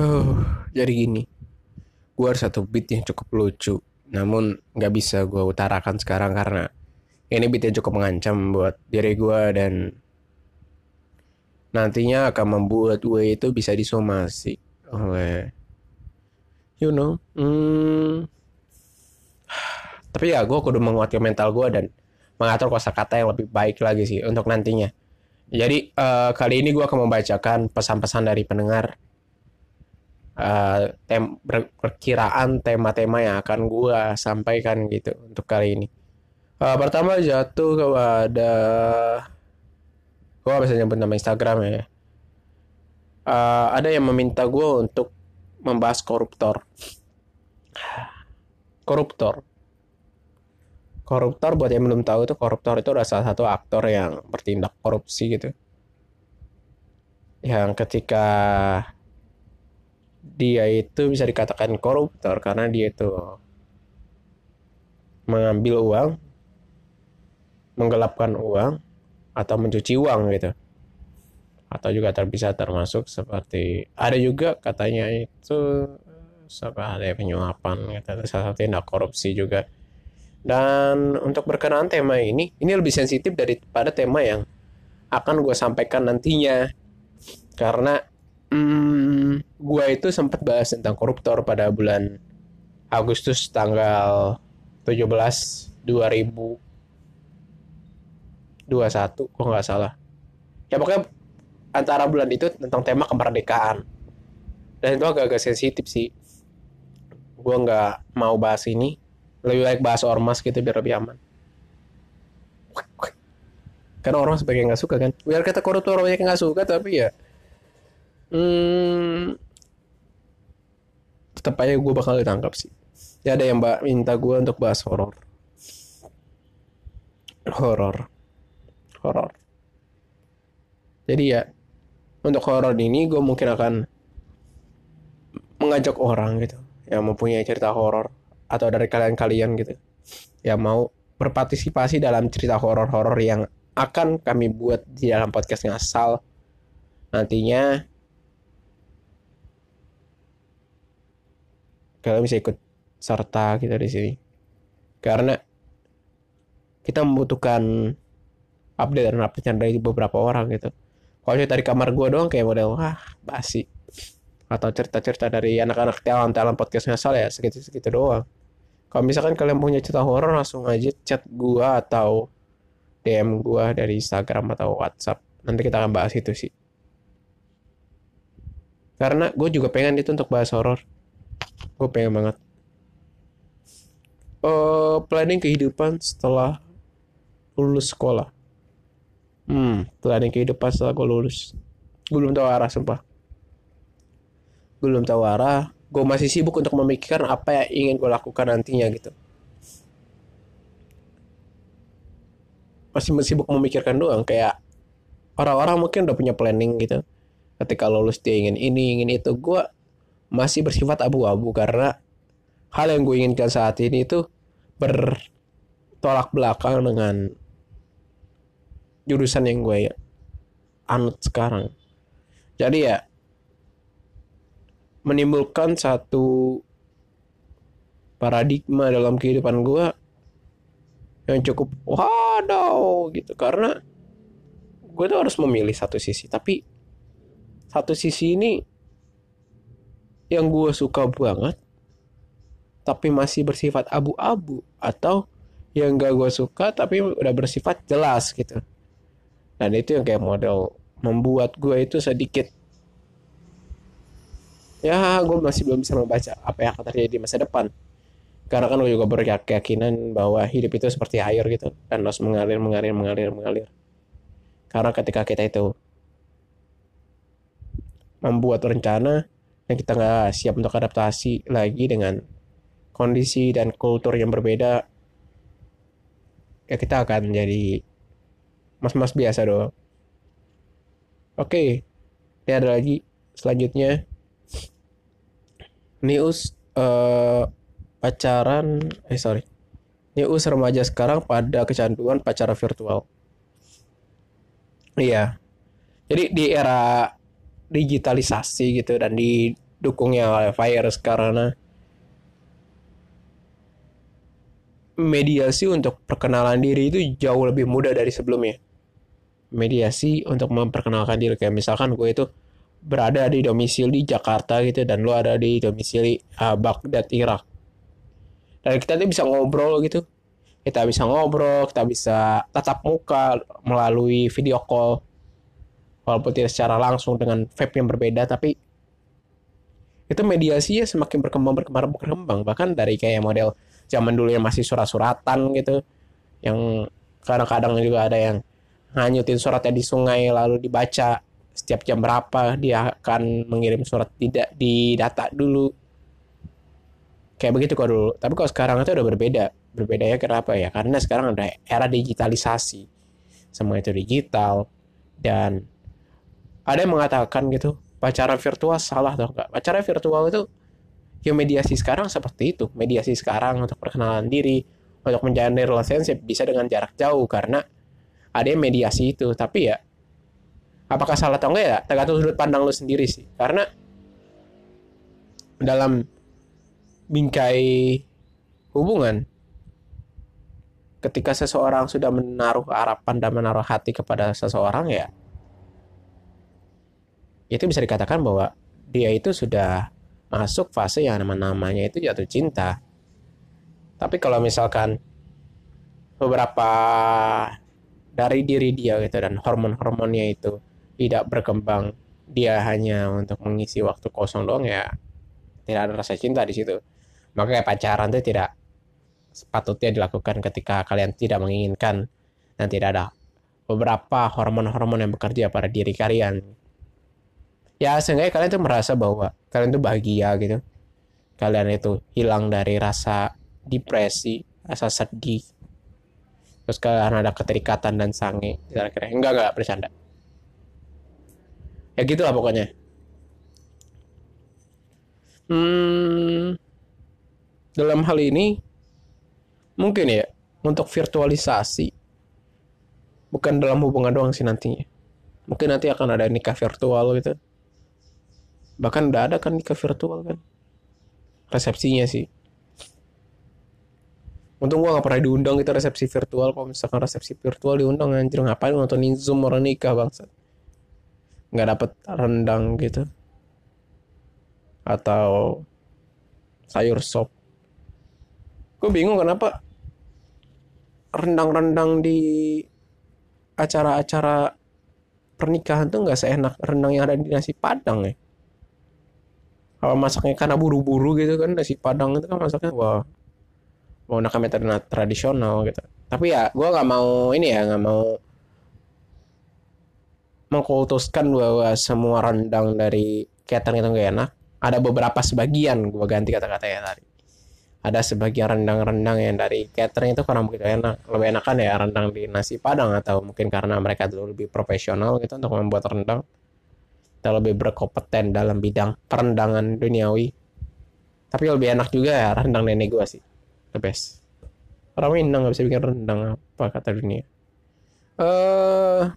Huh, jadi gini, gue ada satu beat yang cukup lucu, namun nggak bisa gue utarakan sekarang karena ini beat yang cukup mengancam buat diri gue dan nantinya akan membuat gue itu bisa disomasi oleh, you know, hmm, tapi ya gue kudu menguatkan mental gue dan mengatur kosakata yang lebih baik lagi sih untuk nantinya. Jadi uh, kali ini gue akan membacakan pesan-pesan dari pendengar uh, tem perkiraan tema-tema yang akan gue sampaikan gitu untuk kali ini. Uh, pertama jatuh kepada gue bisa nyebut nama Instagram ya. Uh, ada yang meminta gue untuk membahas koruptor. Koruptor. Koruptor buat yang belum tahu itu koruptor itu adalah salah satu aktor yang bertindak korupsi gitu. Yang ketika dia itu bisa dikatakan koruptor karena dia itu mengambil uang, menggelapkan uang, atau mencuci uang gitu. Atau juga bisa termasuk seperti ada juga katanya itu ada penyuapan gitu, salah satu tindak korupsi juga. Dan untuk berkenaan tema ini, ini lebih sensitif daripada tema yang akan gue sampaikan nantinya. Karena hmm, gue itu sempat bahas tentang koruptor pada bulan Agustus tanggal 17 2021 kok nggak salah. Ya pokoknya antara bulan itu tentang tema kemerdekaan. Dan itu agak-agak sensitif sih. Gue nggak mau bahas ini. Lebih baik bahas ormas gitu biar lebih aman. Karena orang sebagai nggak suka kan. Biar kata koruptor banyak nggak suka tapi ya hmm, tetap aja gue bakal ditangkap sih. Ya ada yang minta gue untuk bahas horor. Horor. Horor. Jadi ya untuk horor ini gue mungkin akan mengajak orang gitu yang mempunyai cerita horor atau dari kalian-kalian gitu yang mau berpartisipasi dalam cerita horor-horor yang akan kami buat di dalam podcast ngasal nantinya kalian bisa ikut serta kita di sini. Karena kita membutuhkan update dan update dari beberapa orang gitu. Kalau cerita di kamar gue doang kayak model wah basi. Atau cerita-cerita dari anak-anak talent talent podcast ngasal ya segitu-segitu doang. Kalau misalkan kalian punya cerita horor langsung aja chat gue atau DM gue dari Instagram atau WhatsApp. Nanti kita akan bahas itu sih. Karena gue juga pengen itu untuk bahas horor gue pengen banget. Uh, planning kehidupan setelah lulus sekolah. Hmm. Planning kehidupan setelah gue lulus. Gue belum tahu arah sumpah. Gue belum tahu arah. Gue masih sibuk untuk memikirkan apa yang ingin gue lakukan nantinya gitu. Masih sibuk memikirkan doang kayak orang-orang mungkin udah punya planning gitu. Ketika lulus dia ingin ini ingin itu. Gue masih bersifat abu-abu karena hal yang gue inginkan saat ini itu bertolak belakang dengan jurusan yang gue anut sekarang. Jadi ya menimbulkan satu paradigma dalam kehidupan gue yang cukup waduh gitu karena gue tuh harus memilih satu sisi tapi satu sisi ini yang gue suka banget tapi masih bersifat abu-abu atau yang gak gue suka tapi udah bersifat jelas gitu. Dan itu yang kayak model membuat gue itu sedikit ya gue masih belum bisa membaca apa yang akan terjadi di masa depan. Karena kan gue juga berkeyakinan bahwa hidup itu seperti air gitu dan harus mengalir mengalir mengalir mengalir. Karena ketika kita itu membuat rencana yang kita nggak siap untuk adaptasi lagi dengan kondisi dan kultur yang berbeda ya kita akan jadi mas-mas biasa doang. Oke ini ada lagi selanjutnya. News uh, pacaran eh sorry. News remaja sekarang pada kecanduan pacaran virtual. Iya. Jadi di era digitalisasi gitu dan di dukungnya oleh virus karena mediasi untuk perkenalan diri itu jauh lebih mudah dari sebelumnya. Mediasi untuk memperkenalkan diri kayak misalkan gue itu berada di domisili Jakarta gitu dan lo ada di domisili uh, Baghdad Irak. Dan kita tuh bisa ngobrol gitu. Kita bisa ngobrol, kita bisa tatap muka melalui video call. Walaupun tidak secara langsung dengan vape yang berbeda tapi itu mediasinya semakin berkembang berkembang berkembang. Bahkan dari kayak model zaman dulu yang masih surat-suratan gitu yang kadang-kadang juga ada yang nganyutin suratnya di sungai lalu dibaca setiap jam berapa dia akan mengirim surat tidak di data dulu. Kayak begitu kok dulu. Tapi kalau sekarang itu udah berbeda. Berbeda ya kenapa ya? Karena sekarang ada era digitalisasi. Semua itu digital dan ada yang mengatakan gitu pacaran virtual salah atau enggak pacaran virtual itu ya mediasi sekarang seperti itu. Mediasi sekarang untuk perkenalan diri untuk menjalani relationship bisa dengan jarak jauh karena ada yang mediasi itu. Tapi ya apakah salah atau enggak ya tergantung sudut pandang lu sendiri sih. Karena dalam bingkai hubungan ketika seseorang sudah menaruh harapan dan menaruh hati kepada seseorang ya itu bisa dikatakan bahwa dia itu sudah masuk fase yang nama-namanya itu jatuh cinta. Tapi kalau misalkan beberapa dari diri dia gitu dan hormon-hormonnya itu tidak berkembang, dia hanya untuk mengisi waktu kosong doang ya tidak ada rasa cinta di situ. Makanya pacaran itu tidak sepatutnya dilakukan ketika kalian tidak menginginkan dan tidak ada beberapa hormon-hormon yang bekerja pada diri kalian ya seenggaknya kalian tuh merasa bahwa kalian tuh bahagia gitu. Kalian itu hilang dari rasa depresi rasa sedih. Terus kalian ada keterikatan dan sange. Kira-kira. Enggak enggak bercanda. Ya gitulah pokoknya. Hmm, dalam hal ini mungkin ya untuk virtualisasi bukan dalam hubungan doang sih nantinya. Mungkin nanti akan ada nikah virtual gitu bahkan udah ada kan nikah virtual kan. Resepsinya sih. Untung gua gak pernah diundang kita resepsi virtual. Kalau misalkan resepsi virtual diundang anjir ngapain nontonin zoom orang nikah bangsa nggak dapet rendang gitu. Atau sayur sop. Gue bingung kenapa rendang-rendang di acara-acara pernikahan tuh nggak seenak rendang yang ada di nasi padang ya kalau masaknya karena buru-buru gitu kan nasi padang itu kan masaknya wah mau metode tradisional gitu. Tapi ya gue nggak mau ini ya nggak mau mengkultuskan bahwa semua rendang dari catering itu gak enak. Ada beberapa sebagian gue ganti kata-katanya tadi. Ada sebagian rendang-rendang yang dari catering itu kurang begitu enak. Lebih enakan ya rendang di nasi padang atau mungkin karena mereka dulu lebih profesional gitu untuk membuat rendang kita lebih berkompeten dalam bidang perendangan duniawi. Tapi lebih enak juga ya rendang nenek gue sih. The best. Orang Minang nggak bisa bikin rendang apa kata dunia. Uh,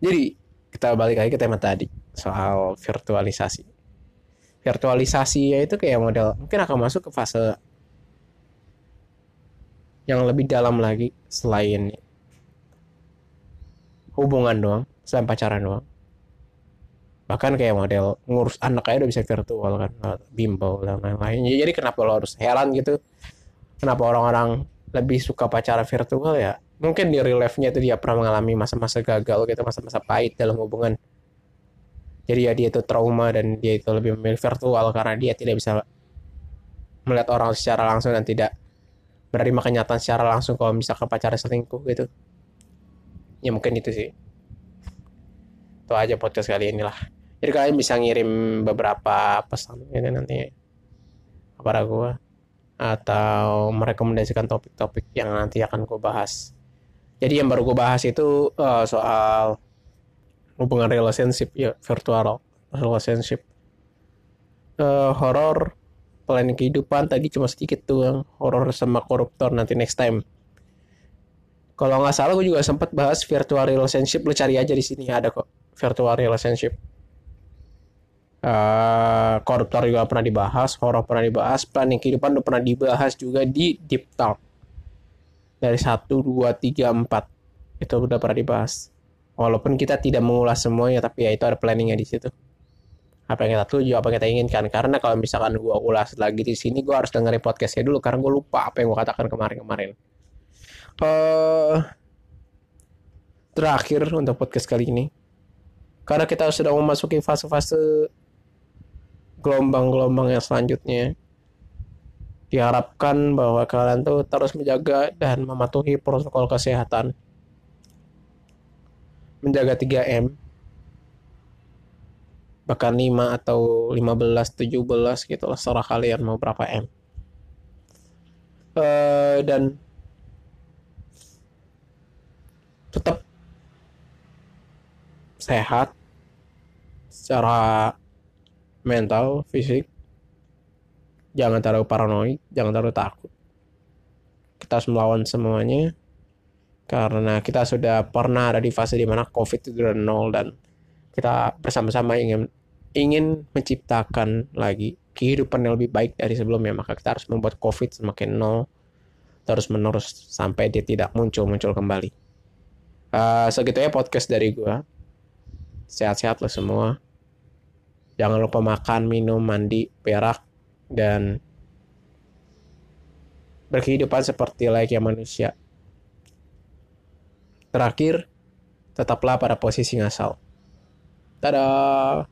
jadi kita balik lagi ke tema tadi soal virtualisasi. Virtualisasi ya itu kayak model mungkin akan masuk ke fase yang lebih dalam lagi selain hubungan doang selain pacaran doang. Bahkan kayak model ngurus anak aja udah bisa virtual kan bimbel dan lain-lain. Jadi kenapa lo harus heran gitu? Kenapa orang-orang lebih suka pacaran virtual ya? Mungkin di real life-nya itu dia pernah mengalami masa-masa gagal gitu masa-masa pahit dalam hubungan. Jadi ya dia itu trauma dan dia itu lebih memilih virtual karena dia tidak bisa melihat orang secara langsung dan tidak menerima kenyataan secara langsung kalau misalkan pacarnya selingkuh gitu. Ya mungkin itu sih itu aja podcast kali ini lah jadi kalian bisa ngirim beberapa pesan ini nanti kepada gue atau merekomendasikan topik-topik yang nanti akan gue bahas. Jadi yang baru gue bahas itu uh, soal hubungan relationship ya virtual relationship. Uh, planning kehidupan tadi cuma sedikit tuh horor sama koruptor nanti next time. Kalau nggak salah gue juga sempat bahas virtual relationship lu cari aja di sini ada kok virtual relationship. Uh, koruptor juga pernah dibahas horor pernah dibahas planning kehidupan udah pernah dibahas juga di deep talk. Dari 1, 2, 3, 4 itu udah pernah dibahas. Walaupun kita tidak mengulas semuanya tapi ya itu ada planningnya di situ. Apa yang kita tuju apa yang kita inginkan. Karena kalau misalkan gue ulas lagi di sini gue harus dengerin podcastnya dulu karena gue lupa apa yang gue katakan kemarin-kemarin. Uh, terakhir untuk podcast kali ini karena kita sudah memasuki fase-fase gelombang-gelombang yang selanjutnya. Diharapkan bahwa kalian tuh terus menjaga dan mematuhi protokol kesehatan. Menjaga 3M bahkan 5 atau 15 17 gitu lah serah kalian mau berapa M. Uh, dan tetap sehat secara mental fisik jangan terlalu paranoid jangan terlalu takut. Kita harus melawan semuanya karena kita sudah pernah ada di fase di mana covid itu sudah nol dan kita bersama-sama ingin ingin menciptakan lagi kehidupan yang lebih baik dari sebelumnya. Maka kita harus membuat covid semakin nol terus menerus sampai dia tidak muncul muncul kembali. Uh, segitu ya podcast dari gue sehat-sehat lo semua. Jangan lupa makan minum mandi perak dan berkehidupan seperti layaknya manusia. Terakhir tetaplah pada posisi ngasal. Dadah.